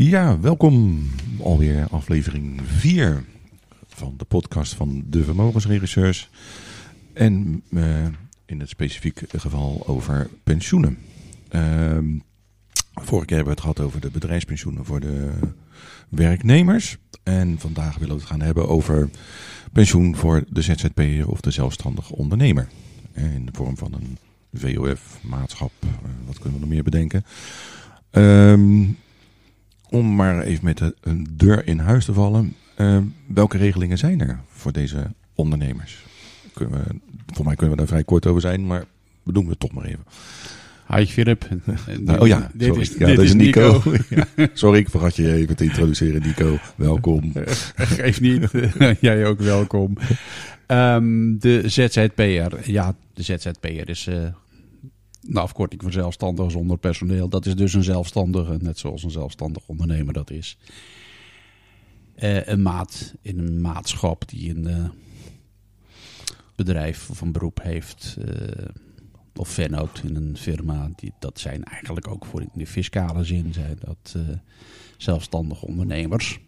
Ja, welkom. Alweer aflevering 4 van de podcast van de vermogensregisseurs. En uh, in het specifiek geval over pensioenen. Uh, vorige keer hebben we het gehad over de bedrijfspensioenen voor de werknemers. En vandaag willen we het gaan hebben over pensioen voor de ZZP'er of de zelfstandige ondernemer. In de vorm van een VOF, maatschap, uh, wat kunnen we nog meer bedenken. Um, om maar even met de, een deur in huis te vallen. Uh, welke regelingen zijn er voor deze ondernemers? Kunnen we, voor mij kunnen we daar vrij kort over zijn, maar we doen het toch maar even. Hi Philip. nou, oh ja, dit sorry. is, ja, dit is Nico. Nico. sorry, ik vergat je even te introduceren, Nico. Welkom. Geef niet. Jij ook welkom. Um, de ZZP'er. Ja, de ZZP'er is uh, de afkorting voor zelfstandig zonder personeel. Dat is dus een zelfstandige, net zoals een zelfstandig ondernemer dat is. Uh, een maat in een maatschap die een uh, bedrijf of een beroep heeft. Uh, of vennoot in een firma. Die, dat zijn eigenlijk ook voor in de fiscale zin zijn dat zelfstandige ondernemers.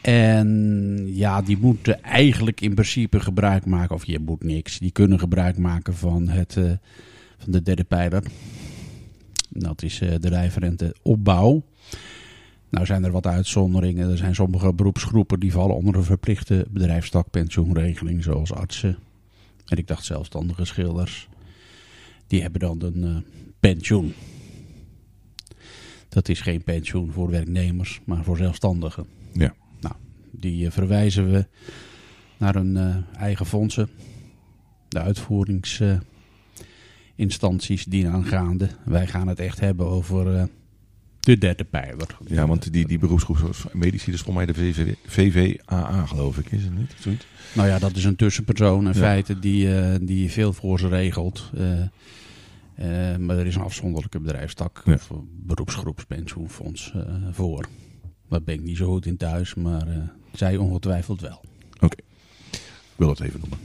En ja, die moeten eigenlijk in principe gebruik maken, of je moet niks. Die kunnen gebruik maken van het van de derde pijler. Dat is uh, de rijfrente opbouw. Nou zijn er wat uitzonderingen. Er zijn sommige beroepsgroepen die vallen onder een verplichte bedrijfstakpensioenregeling, zoals artsen. En ik dacht zelfstandige schilders. Die hebben dan een uh, pensioen. Dat is geen pensioen voor werknemers, maar voor zelfstandigen. Ja. Nou, die uh, verwijzen we naar hun eigen fondsen. De uitvoerings instanties die aangaande. Wij gaan het echt hebben over uh, de derde pijler. Ja, want die, die beroepsgroep medici is volgens mij de VV, VVAA geloof ik, is het niet? Zoiets? Nou ja, dat is een tussenpersoon in ja. feite die, uh, die veel voor ze regelt. Uh, maar er is een afzonderlijke bedrijfstak ja. of beroepsgroepspensioenfonds voor. Daar ben ik niet zo goed in thuis, maar zij ongetwijfeld wel. Oké, okay. ik wil het even noemen.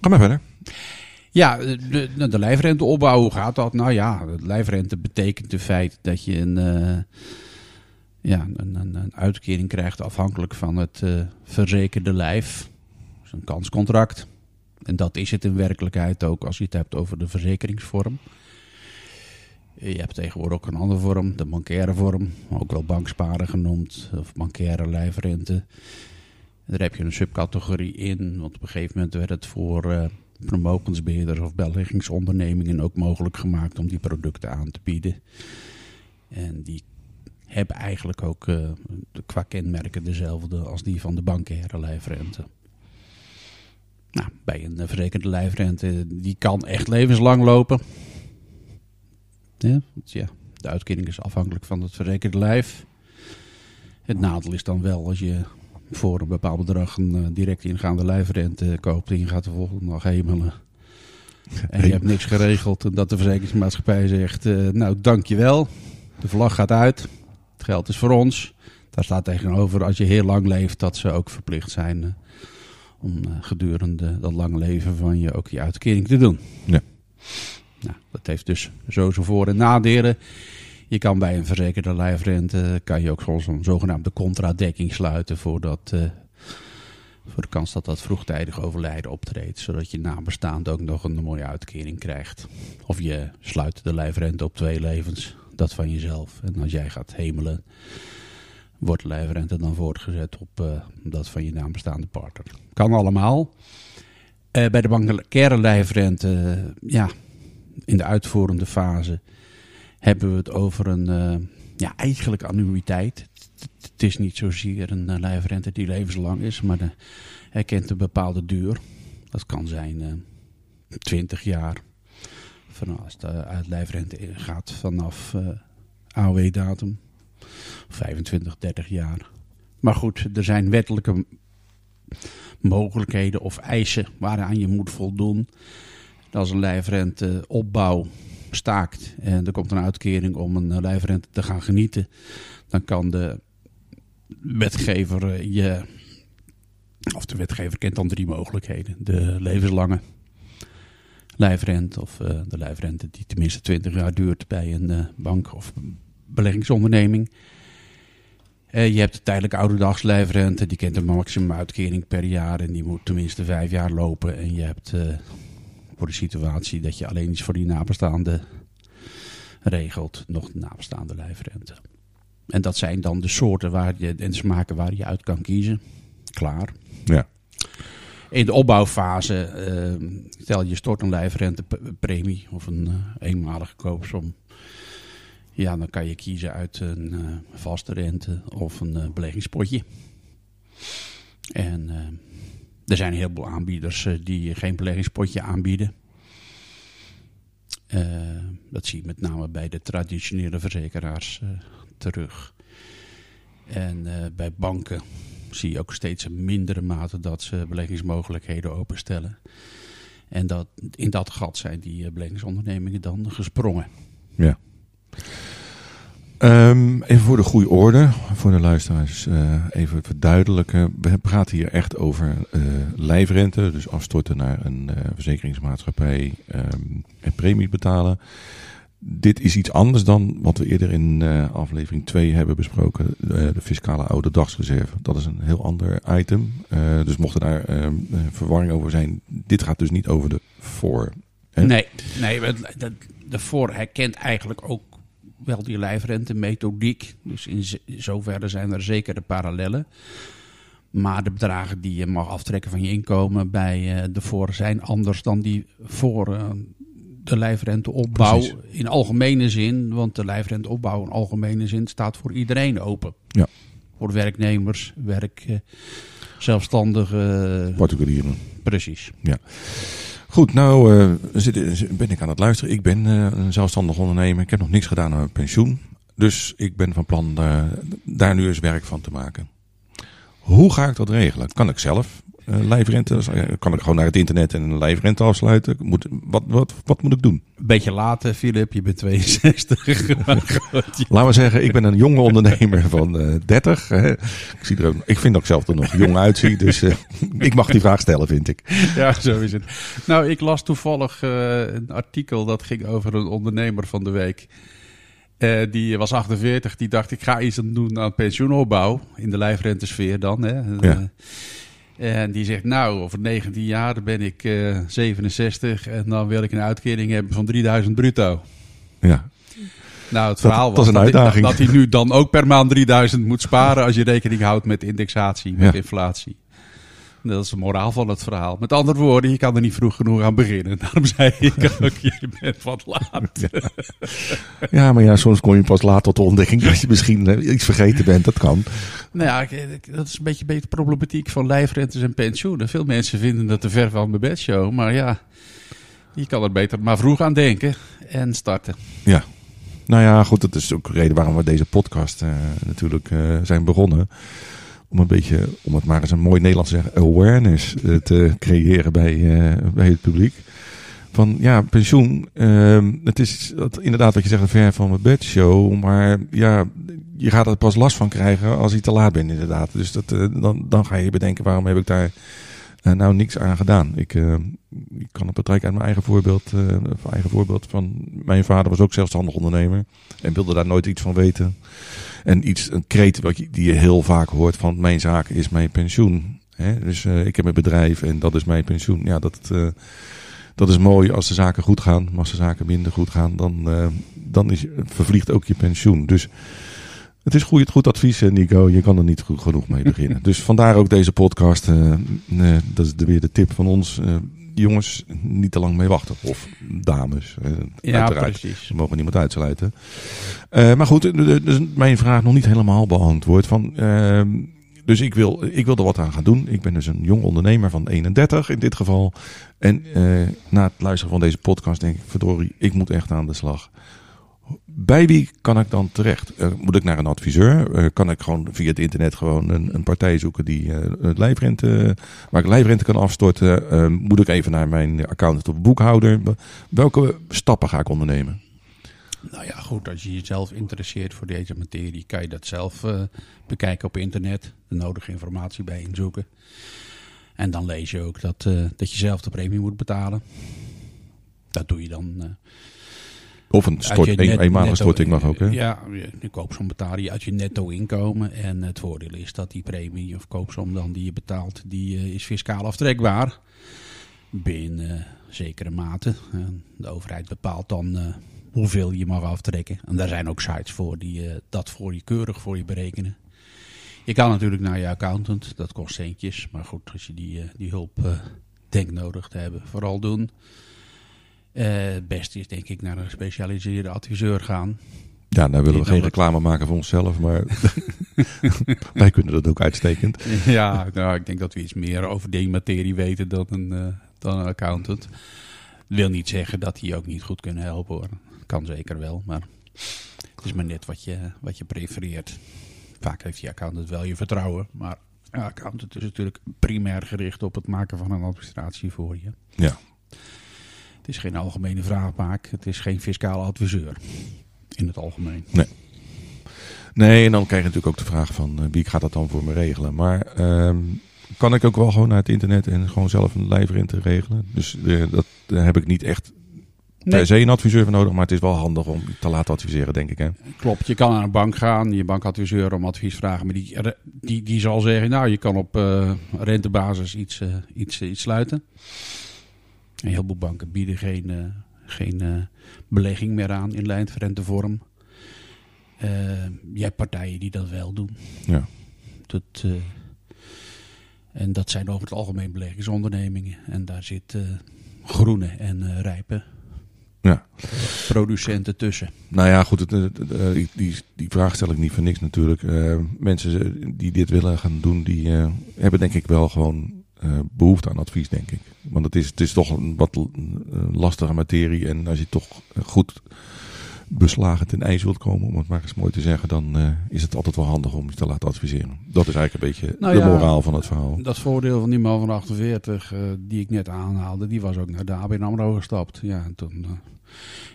Ga maar verder. Ja, de, de lijfrenteopbouw, hoe gaat dat? Nou ja, de lijfrente betekent in feit dat je een, uh, ja, een, een, uitkering krijgt afhankelijk van het uh, verzekerde lijf. Dus een kanscontract. En dat is het in werkelijkheid ook als je het hebt over de verzekeringsvorm. Je hebt tegenwoordig ook een andere vorm, de bankaire vorm, ook wel banksparen genoemd, of bankaire lijfrente. Daar heb je een subcategorie in, want op een gegeven moment werd het voor... Uh, vermogensbeheerders of beleggingsondernemingen ook mogelijk gemaakt om die producten aan te bieden. En die hebben eigenlijk ook uh, qua kenmerken dezelfde als die van de bankaire lijfrente. Nou, bij een verzekerde lijfrente, die kan echt levenslang lopen. Ja, ja, de uitkering is afhankelijk van het verzekerde lijf. Het nadeel is dan wel als je voor een bepaald bedrag een uh, direct ingaande lijfrente koopt en je gaat de volgende dag hemelen. En je hebt niks geregeld en dat de verzekeringsmaatschappij zegt, uh, nou dankjewel, de vlag gaat uit, het geld is voor ons. Daar staat tegenover als je heel lang leeft dat ze ook verplicht zijn uh, om gedurende dat lange leven van je ook je uitkering te doen. Ja. Nou, dat heeft dus zo zijn voor- en nadelen. Je kan bij een verzekerde lijfrente kan je ook een zogenaamde contradekking sluiten voordat, uh, voor de kans dat dat vroegtijdig overlijden optreedt. Zodat je nabestaande ook nog een mooie uitkering krijgt. Of je sluit de lijfrente op twee levens, dat van jezelf. En als jij gaat hemelen, wordt de lijfrente dan voortgezet op uh, dat van je nabestaande partner. Kan allemaal. Uh, bij de bankaire lijfrente, ja, in de uitvoerende fase hebben we het over een, uh, ja, eigenlijk annuïteit. Het is niet zozeer een uh, lijfrente die levenslang is, maar de, kent een bepaalde duur. Dat kan zijn uh, 20 jaar. Van, als de uitlijfrente gaat vanaf AOW-datum. 25, 30 jaar. Maar goed, er zijn wettelijke mogelijkheden of eisen waaraan je moet voldoen. Als een lijfrente opbouw staakt en er komt een uitkering om een lijfrente te gaan genieten, dan kan de wetgever eh, je, of de wetgever kent dan drie mogelijkheden. De levenslange lijfrente of uh, de lijfrente die tenminste 20 jaar duurt bij een bank of beleggingsonderneming. Eh, je hebt de tijdelijke ouderdagslijfrente, die kent een maximumuitkering per jaar en die moet tenminste vijf jaar lopen. En je hebt eh, voor de situatie dat je alleen iets voor die nabestaanden regelt, nog de nabestaande lijfrente. En dat zijn dan de soorten waar je, en smaken waar je uit kan kiezen. Klaar. Ja. In de opbouwfase, eh, stel je stort een lijfrentepremie of een eh, eenmalige koopsom. Ja, dan kan je kiezen uit een eh, vaste rente of een eh, beleggingspotje. En eh, er zijn heel veel aanbieders eh, die geen beleggingspotje aanbieden. Eh, dat zie je met name bij de traditionele verzekeraars eh, terug. En bij banken zie je ook steeds een mindere mate dat ze beleggingsmogelijkheden openstellen. En dat, in dat gat zijn die beleggingsondernemingen dan gesprongen. Ja. Ehm, even voor de goede orde, voor de luisteraars, eh, even verduidelijken. We praten hier echt over eh, lijfrente, dus afstorten naar een eh, verzekeringsmaatschappij ehm, en premie betalen. Dit is iets anders dan wat we eerder in aflevering 2 hebben besproken, de fiscale oude dagsreserve. Dat is een heel ander item. Dus mocht er daar ehm, eh, verwarring over zijn, dit gaat dus niet over de voor. Nee, nee de voor herkent eigenlijk ook wel die lijfrente-methodiek. Dus in zoverre zijn er zekere parallellen. Maar de bedragen die je mag aftrekken van je inkomen bij eh, de voor zijn anders dan die voor eh, de lijfrenteopbouw Precies. in algemene zin. Want de lijfrenteopbouw in algemene zin staat voor iedereen open. Ja. Voor werknemers, werk, eh, zelfstandigen, Particulieren. precies. Goed, nou eh, zit, ben ik aan het luisteren. Ik ben eh, een zelfstandig ondernemer. Ik heb nog niks gedaan aan mijn pensioen. Dus ik ben van plan eh, daar nu eens werk van te maken. Hoe ga ik dat regelen? Kan ik zelf eh lijfrente? Kan ik gewoon naar het internet en een lijfrente afsluiten? Moet, wat, wat, wat moet ik doen? Een beetje later, Filip, je bent 62. Maar goed, Laten we zeggen, ik ben een jonge ondernemer van eh 30. hè. Ik, zie er ook, ik vind dat ik zelf er nog jong uitzie. Dus eh, ik mag die vraag stellen, vind ik. ja, zo is het. Nou, ik las toevallig eh, een artikel dat ging over een ondernemer van de week. Eh, die was 48, die dacht ik ga iets doen aan pensioenopbouw. In de lijfrentesfeer dan. Hè. Ja. En die zegt nou, over 19 jaar ben ik eh, 67 en dan wil ik een uitkering hebben van 3000 bruto. Ja, Nou, het verhaal dat was dat, dat hij nu dan ook per maand 3000 moet sparen als je rekening houdt met indexatie, met Ja. inflatie. Dat is de moraal van het verhaal. Met andere woorden, je kan er niet vroeg genoeg aan beginnen. Daarom zei ik ook, je bent wat laat. ja, maar ja, soms kom je pas laat tot de ontdekking dat je misschien eh, iets vergeten bent. Dat kan. Nou ja, dat is een beetje, de problematiek van lijfrentes en pensioenen. Veel mensen vinden dat te ver van mijn bedshow. Maar ja, je kan er beter maar vroeg aan denken en starten. Nou ja, goed, dat is ook de reden waarom we deze podcast eh, natuurlijk eh, zijn begonnen. Om een beetje, om het maar eens een mooi Nederlands te zeggen, awareness eh, te creëren bij, eh, bij het publiek. Van ja, pensioen, ehm, het is inderdaad wat je zegt, ver van mijn bedshow. Maar ja, je gaat er pas last van krijgen als je te laat bent inderdaad. Dus dat, eh, dan, dan ga je bedenken, waarom heb ik daar nou niks aan gedaan? Ik, eh, ik kan het betrekken uit mijn eigen voorbeeld. eh, van eigen voorbeeld van mijn vader was ook zelfstandig ondernemer. En wilde daar nooit iets van weten. En iets, een kreet wat je, die je heel vaak hoort van mijn zaak is mijn pensioen. Hè? Dus eh, ik heb een bedrijf en dat is mijn pensioen. Ja, dat, eh, dat is mooi als de zaken goed gaan. Maar als de zaken minder goed gaan, dan, eh, dan is, vervliegt ook je pensioen. Dus het is goed, goed advies, eh, Nico. Je kan er niet goed genoeg mee beginnen. dus vandaar ook deze podcast. eh, eh, dat is de, weer de tip van ons. jongens, niet te lang mee wachten. Of dames, Ja, uiteraard. precies. We mogen niemand uitsluiten. Maar goed, dus mijn vraag nog niet helemaal beantwoord. Van, ehm, dus ik wil, ik wil er wat aan gaan doen. Ik ben dus een jong ondernemer van 31 in dit geval. En na het luisteren van deze podcast denk ik, verdorie, ik moet echt aan de slag. Bij wie kan ik dan terecht? Eh, moet ik naar een adviseur? Eh, kan ik gewoon via het internet gewoon een, een partij zoeken die eh, het lijfrente, waar ik lijfrente kan afstorten? Moet ik even naar mijn accountant of boekhouder? Welke stappen ga ik ondernemen? Nou ja, goed, als je jezelf interesseert voor deze materie, kan je dat zelf bekijken op internet. De nodige informatie bij inzoeken. En dan lees je ook dat, dat je zelf de premie moet betalen. Dat doe je dan. Of een, net- eenmalige storting mag ook, hè? Ja, je koopsom betaal je uit je netto inkomen. En het voordeel is dat die premie of koopsom dan die je betaalt, die eh, is fiscaal aftrekbaar. Binnen eh, zekere mate. De overheid bepaalt dan eh, hoeveel je mag aftrekken. En daar zijn ook sites voor die dat voor je keurig voor je berekenen. Je kan natuurlijk naar je accountant, dat kost centjes. Maar goed, als je die, die hulp denkt nodig te hebben, vooral doen. Eh, het beste is denk ik naar een gespecialiseerde adviseur gaan. Ja, nou willen we geen reclame maken voor onszelf, maar wij kunnen dat ook uitstekend. Ja, nou, ik denk dat we iets meer over die materie weten dan een, eh, dan een accountant. wil niet zeggen dat die ook niet goed kunnen helpen hoor. Kan zeker wel, maar het is maar net wat je, wat je prefereert. Vaak heeft die accountant wel je vertrouwen, maar een accountant is natuurlijk primair gericht op het maken van een administratie voor je. Ja. Het is geen algemene vraagbaak, het is geen fiscale adviseur in het algemeen. Nee, en dan krijg je natuurlijk ook de vraag van eh, wie gaat dat dan voor me regelen. Maar ehm, kan ik ook wel gewoon naar het internet en gewoon zelf een lijfrente regelen? Dus eh, dat, daar heb ik niet echt Nee. per se een adviseur voor nodig, maar het is wel handig om te laten adviseren, denk ik. Hè? Klopt, je kan naar een bank gaan, je bankadviseur om advies vragen. Maar die, die, die zal zeggen, nou, je kan op eh, rentebasis iets, iets, iets sluiten. Een heleboel banken bieden geen, eh, geen eh, belegging meer aan in lijnrentevorm. Eh je hebt partijen die dat wel doen. Ja. Dat, en dat zijn over het algemeen beleggingsondernemingen. En daar zit eh, groene en rijpe Ja. producenten tussen. Nou ja, goed, het, het- het, die, die, die vraag stel ik niet voor niks natuurlijk. Mensen die dit willen gaan doen, die hebben denk ik wel gewoon eh, behoefte aan advies, denk ik. Want het is, het is toch een wat een lastige materie. En als je toch eh, goed beslagen ten ijs wilt komen, om het maar eens mooi te zeggen, dan eh, is het altijd wel handig om je te laten adviseren. Dat is eigenlijk een beetje Nou de ja, moraal van het verhaal. Dat voordeel van die man van 48, eh, die ik net aanhaalde, die was ook naar de ABN AMRO gestapt. Ja, en toen, eh,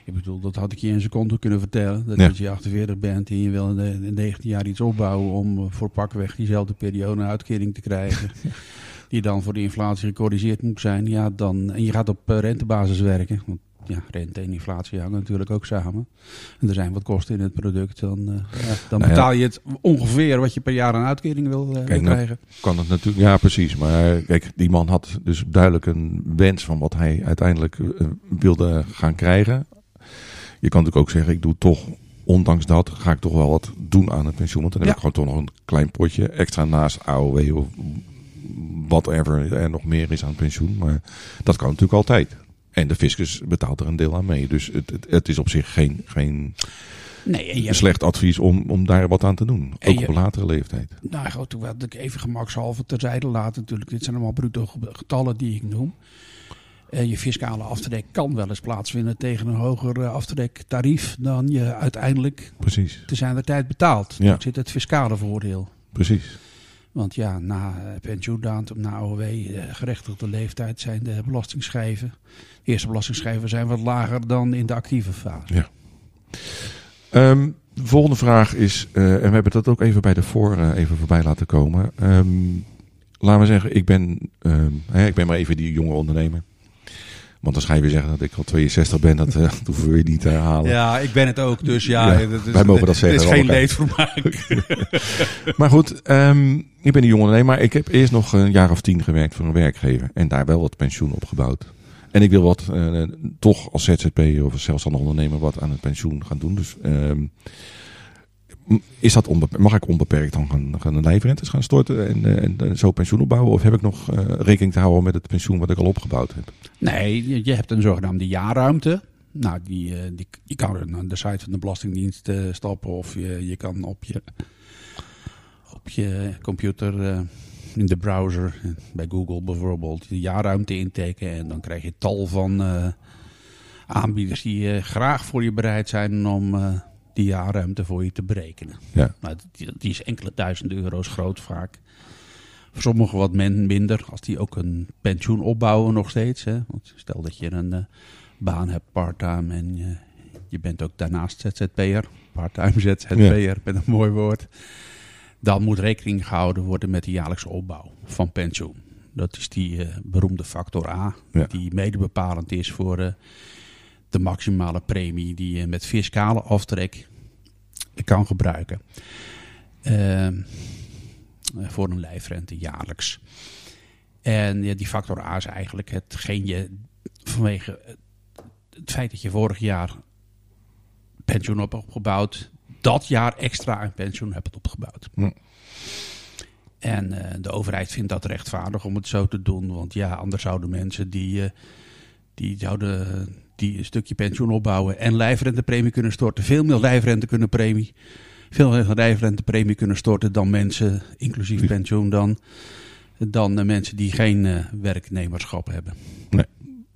ik bedoel, dat had ik je in een seconde kunnen vertellen. Dat Ja. als je 48 bent en je wil in, de, in 19 jaar iets opbouwen om eh, voor pakweg diezelfde periode een uitkering te krijgen. die dan voor de inflatie gecorrigeerd moet zijn. Ja, dan, en je gaat op eh, rentebasis werken. Want ja, rente en inflatie hangen natuurlijk ook samen. En er zijn wat kosten in het product. Dan, eh, ja, dan Nou ja. betaal je het ongeveer wat je per jaar aan uitkering wil, eh, wil nou, krijgen. kan het natuurlijk. Ja, precies. Maar kijk, die man had dus duidelijk een wens van wat hij uiteindelijk wilde gaan krijgen. Je kan natuurlijk ook zeggen, ik doe toch, ondanks dat, ga ik toch wel wat doen aan het pensioen. Want dan heb Ja. ik gewoon toch nog een klein potje extra naast AOW of whatever er nog meer is aan pensioen. Maar dat kan natuurlijk altijd. En de fiscus betaalt er een deel aan mee. Dus het, het, het is op zich geen, geen Nee, en je slecht advies om, om daar wat aan te doen. En Ook je- op latere leeftijd. Nou goed, had ik even gemakshalve terzijde laten. Natuurlijk, dit zijn allemaal bruto ge- getallen die ik noem. Eh, je fiscale aftrek kan wel eens plaatsvinden tegen een hoger eh, aftrektarief dan je uiteindelijk Precies, te zijn de tijd betaalt. Ja. Zit het fiscale voordeel. precies. Want ja, na eh, pensioendatum, na AOW, eh, gerechtigde leeftijd zijn de belastingschijven. De eerste belastingschijven zijn wat lager dan in de actieve fase. Ehm, de volgende vraag is, eh, en we hebben dat ook even bij de voor even voorbij laten komen. Ehm, laten we zeggen, ik ben, ehm, hè, ik ben maar even die jonge ondernemer. Want dan ga je weer zeggen dat ik al 62 ben, dat, eh, dat hoeven we weer niet te herhalen. Ja, ik ben het ook. Dus ja, Ja, wij mogen dat zeggen, Het is geen allebei. leedvermaak. Maar goed, ehm, ik ben die jonge ondernemer, maar ik heb eerst nog een jaar of tien gewerkt voor een werkgever. En daar wel wat pensioen opgebouwd. En ik wil wat, eh, toch als ZZP'er of als zelfstandig ondernemer wat aan het pensioen gaan doen. Dus ehm, is dat mag ik onbeperkt dan gaan, gaan lijfrentes gaan storten en, eh, en, eh, zo pensioen opbouwen? Of heb ik nog eh, rekening te houden met het pensioen wat ik al opgebouwd heb? Nee, je, hebt een zogenaamde jaarruimte. Nou, die, die, je kan naar de site van de Belastingdienst stappen of je, je kan op je, op je computer in de browser, bij Google bijvoorbeeld, de jaarruimte intekenen. En dan krijg je tal van aanbieders die graag voor je bereid zijn om die jaarruimte voor je te berekenen. Ja. Nou, die, die is enkele duizenden euro's groot vaak. Voor sommigen wat men minder, als die ook een pensioen opbouwen nog steeds. Hè? Want stel dat je een eh, baan hebt part-time en je, je bent ook daarnaast ZZP'er. Part-time ZZP'er, met een mooi woord. Dan moet rekening gehouden worden met de jaarlijkse opbouw van pensioen. Dat is die eh, beroemde factor A, Ja. die mede bepalend is voor eh, de maximale premie die je met fiscale aftrek kan gebruiken. Ehm, voor een lijfrente jaarlijks. En ja, die factor A is eigenlijk hetgeen je vanwege het feit dat je vorig jaar pensioen hebt opgebouwd, dat jaar extra een pensioen hebt opgebouwd. Ja. En eh, de overheid vindt dat rechtvaardig om het zo te doen. Want ja, anders zouden mensen die, eh, die zouden die een stukje pensioen opbouwen en lijfrentepremie kunnen storten, veel meer lijfrente kunnen premie, veel meer lijfrentepremie kunnen storten dan mensen, inclusief pensioen dan, dan eh, mensen die geen eh, werknemerschap hebben. Nee.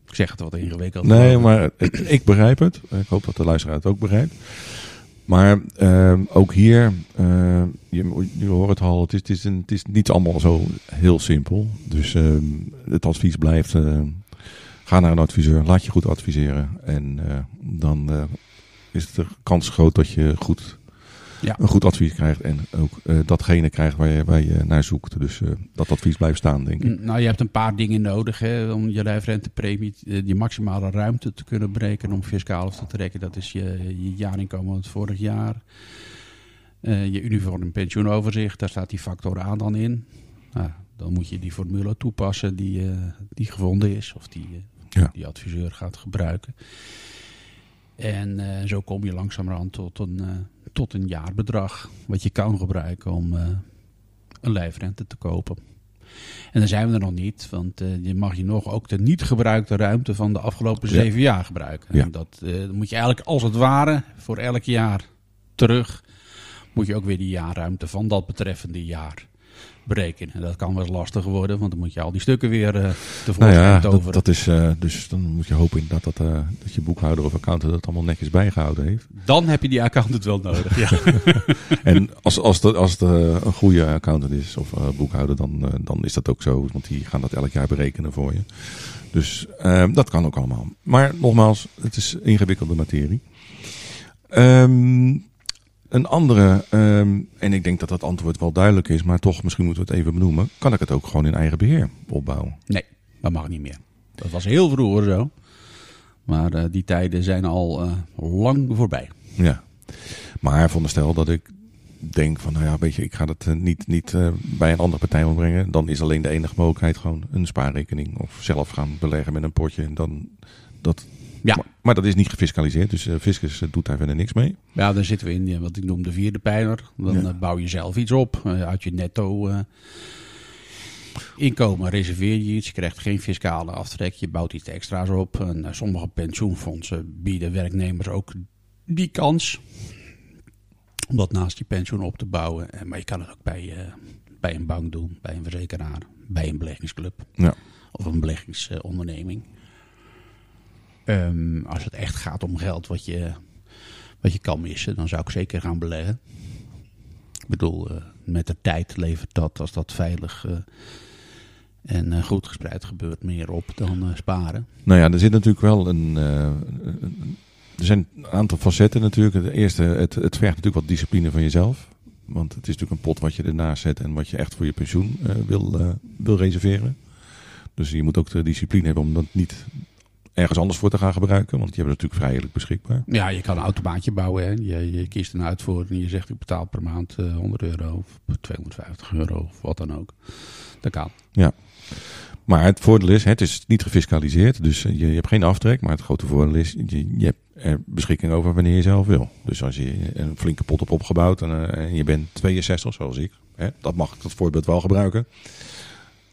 Ik zeg het wat ingewikkeld. Nee, maar ik, begrijp het. Ik hoop dat de luisteraar het ook begrijpt. Maar ehm, ook hier, eh, je, je hoort het al, het is, het, is een, het is niet allemaal zo heel simpel. Dus ehm, het advies blijft, ga naar een adviseur, laat je goed adviseren. En eh, dan eh, is de kans groot dat je goed, Ja. een goed advies krijgt. En ook eh, datgene krijgt waar je, waar je naar zoekt. Dus dat advies blijft staan, denk ik. Nou, je hebt een paar dingen nodig hè, om je lijfrentepremie, die maximale ruimte te kunnen berekenen om fiscaal af te trekken. Dat is je, je jaarinkomen van het vorig jaar. Je uniform pensioenoverzicht, daar staat die factor A dan in. Nou, dan moet je die formule toepassen die, die gevonden is of die, Ja. die adviseur gaat gebruiken. En eh, zo kom je langzamerhand tot een, eh, tot een jaarbedrag wat je kan gebruiken om eh, een lijfrente te kopen. En dan zijn we er nog niet, want je mag je nog ook de niet gebruikte ruimte van de afgelopen Ja. zeven jaar gebruiken. Ja. En dat moet je eigenlijk als het ware voor elk jaar terug, moet je ook weer die jaarruimte van dat betreffende jaar berekenen. En dat kan wel eens lastig worden, want dan moet je al die stukken weer Nou tevoorschijn ja, toveren. dat, dat is, eh, dus dan moet je hopen inderdaad dat, eh, dat je boekhouder of accountant dat allemaal netjes bijgehouden heeft. Dan heb je die accountant wel nodig. Ja. En als, als, het, als eh, een goede accountant is of boekhouder, dan, dan is dat ook zo. Want die gaan dat elk jaar berekenen voor je. Dus eh, dat kan ook allemaal. Maar nogmaals, het is ingewikkelde materie. Ehm, een andere, ehm, en ik denk dat dat antwoord wel duidelijk is, maar toch misschien moeten we het even benoemen. Kan ik het ook gewoon in eigen beheer opbouwen? Nee, dat mag niet meer. Dat was heel vroeger zo. Maar eh, die tijden zijn al eh, lang voorbij. Ja. Maar veronderstel dat ik denk van, nou ja, weet je, ik ga het eh, niet, niet bij een andere partij opbrengen. Dan is alleen de enige mogelijkheid gewoon een spaarrekening of zelf gaan beleggen met een potje. En dan dat. Ja. Maar, maar dat is niet gefiscaliseerd, dus eh, fiscus eh, doet daar verder niks mee. Ja, dan zitten we in eh, wat ik noem de vierde pijler. Dan Ja. bouw je zelf iets op. uit je netto inkomen reserveer je iets. Je krijgt geen fiscale aftrek. Je bouwt iets extra's op. En sommige pensioenfondsen bieden werknemers ook die kans. Om dat naast je pensioen op te bouwen. Maar je kan het ook bij, bij een bank doen. Bij een verzekeraar. Bij een beleggingsclub. Ja. Of een beleggingsonderneming. Ehm, als het echt gaat om geld wat je, wat je kan missen, dan zou ik zeker gaan beleggen. Ik bedoel, eh, met de tijd levert dat, als dat veilig eh, en eh, goed gespreid gebeurt, meer op dan sparen. Nou ja, er zit natuurlijk wel een. er zijn een aantal facetten natuurlijk. De eerste, het, het vergt natuurlijk wat discipline van jezelf. Want het is natuurlijk een pot wat je ernaast zet en wat je echt voor je pensioen wil, wil reserveren. Dus je moet ook de discipline hebben om dat niet ergens anders voor te gaan gebruiken. Want hebt het natuurlijk vrijelijk beschikbaar. Ja, je kan een automaatje bouwen. Hè. Je, je kiest een uitvoering en je zegt ik betaal per maand eh, 100 euro of 250 euro of wat dan ook. Dat kan. Maar het voordeel is, het is niet gefiscaliseerd. Dus eh, je, je hebt geen aftrek. Maar het grote voordeel is, je, je hebt er beschikking over wanneer je zelf wil. Dus als je een flinke pot hebt opgebouwd en, eh, en je bent 62, zoals ik. Hè, dat mag ik dat voorbeeld wel gebruiken.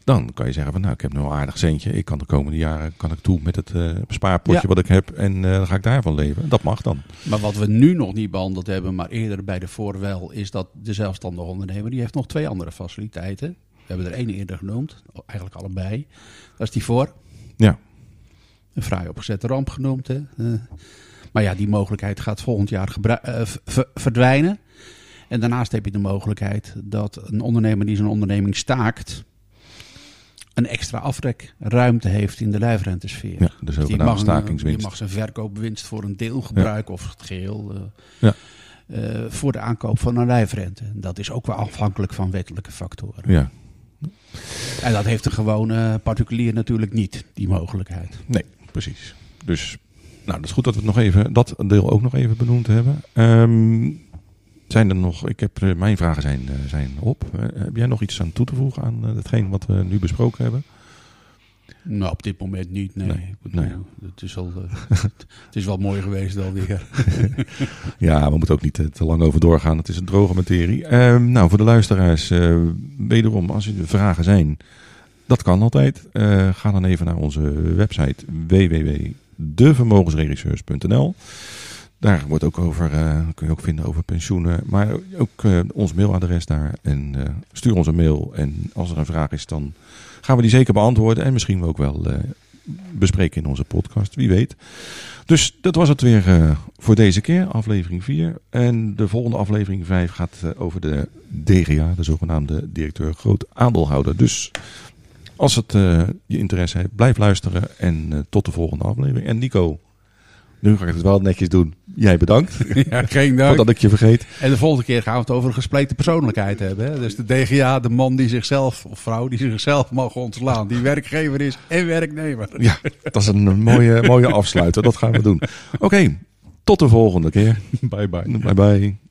Dan kan je zeggen van nou, ik heb nu een aardig centje. Ik kan de komende jaren kan ik toe met het eh, spaarpotje Ja. wat ik heb. En eh, dan ga ik daarvan leven. Dat mag dan. Maar wat we nu nog niet behandeld hebben, maar eerder bij de voorwel, is dat de zelfstandige ondernemer, die heeft nog twee andere faciliteiten. We hebben er één eerder genoemd, eigenlijk allebei. Dat is die voor. Ja. Een fraai opgezette ramp genoemd. Hè. Eh, maar ja, die mogelijkheid gaat volgend jaar verdwijnen. En daarnaast heb je de mogelijkheid dat een ondernemer die zijn onderneming staakt, een extra aftrekruimte heeft in de lijfrentesfeer. Ja, een- stakingswinst. die mag zijn verkoopwinst voor een deel gebruiken of het geheel eh, Ja. eh, voor de aankoop van een lijfrente. Dat is ook wel afhankelijk van wettelijke factoren. Ja, En dat heeft een gewone particulier natuurlijk niet, die mogelijkheid. nee, precies. Dus Nou, dat is goed dat we het nog even, dat deel ook nog even benoemd hebben. Ehm, zijn er nog, ik heb, eh, mijn vragen zijn, eh, zijn op. Eh, heb jij nog iets aan toe te voegen aan hetgeen wat we nu besproken hebben? Nou, op dit moment niet, nee. Het, is al, het is wel mooi geweest alweer. Ja, we moeten ook niet te lang over doorgaan. Het is een droge materie. Ehm, nou, voor de luisteraars, wederom, als er vragen zijn, dat kan altijd. Ga dan even naar onze website www.devermogensregisseurs.nl. Daar wordt ook over, eh, kun je ook vinden over pensioenen, maar ook eh, ons mailadres daar. En eh, stuur ons een mail. En als er een vraag is, dan gaan we die zeker beantwoorden. En misschien ook wel bespreken in onze podcast, wie weet. Dus dat was het weer voor deze keer, aflevering 4. En de volgende aflevering 5 gaat over de DGA, de zogenaamde directeur groot aandeelhouder. Dus als het je interesse heeft, blijf luisteren en tot de volgende aflevering. En Nico, nu ga ik het wel netjes doen. Jij bedankt, ja, geen dank. voordat ik je vergeet. En de volgende keer gaan we het over een gespleten persoonlijkheid hebben. Hè? Dus de DGA, de man die zichzelf, of vrouw die zichzelf mag ontslaan. Die werkgever is en werknemer. Ja, dat is een mooie, mooie afsluiter. Dat gaan we doen. Oké, tot de volgende keer. Bye bye. Bye bye.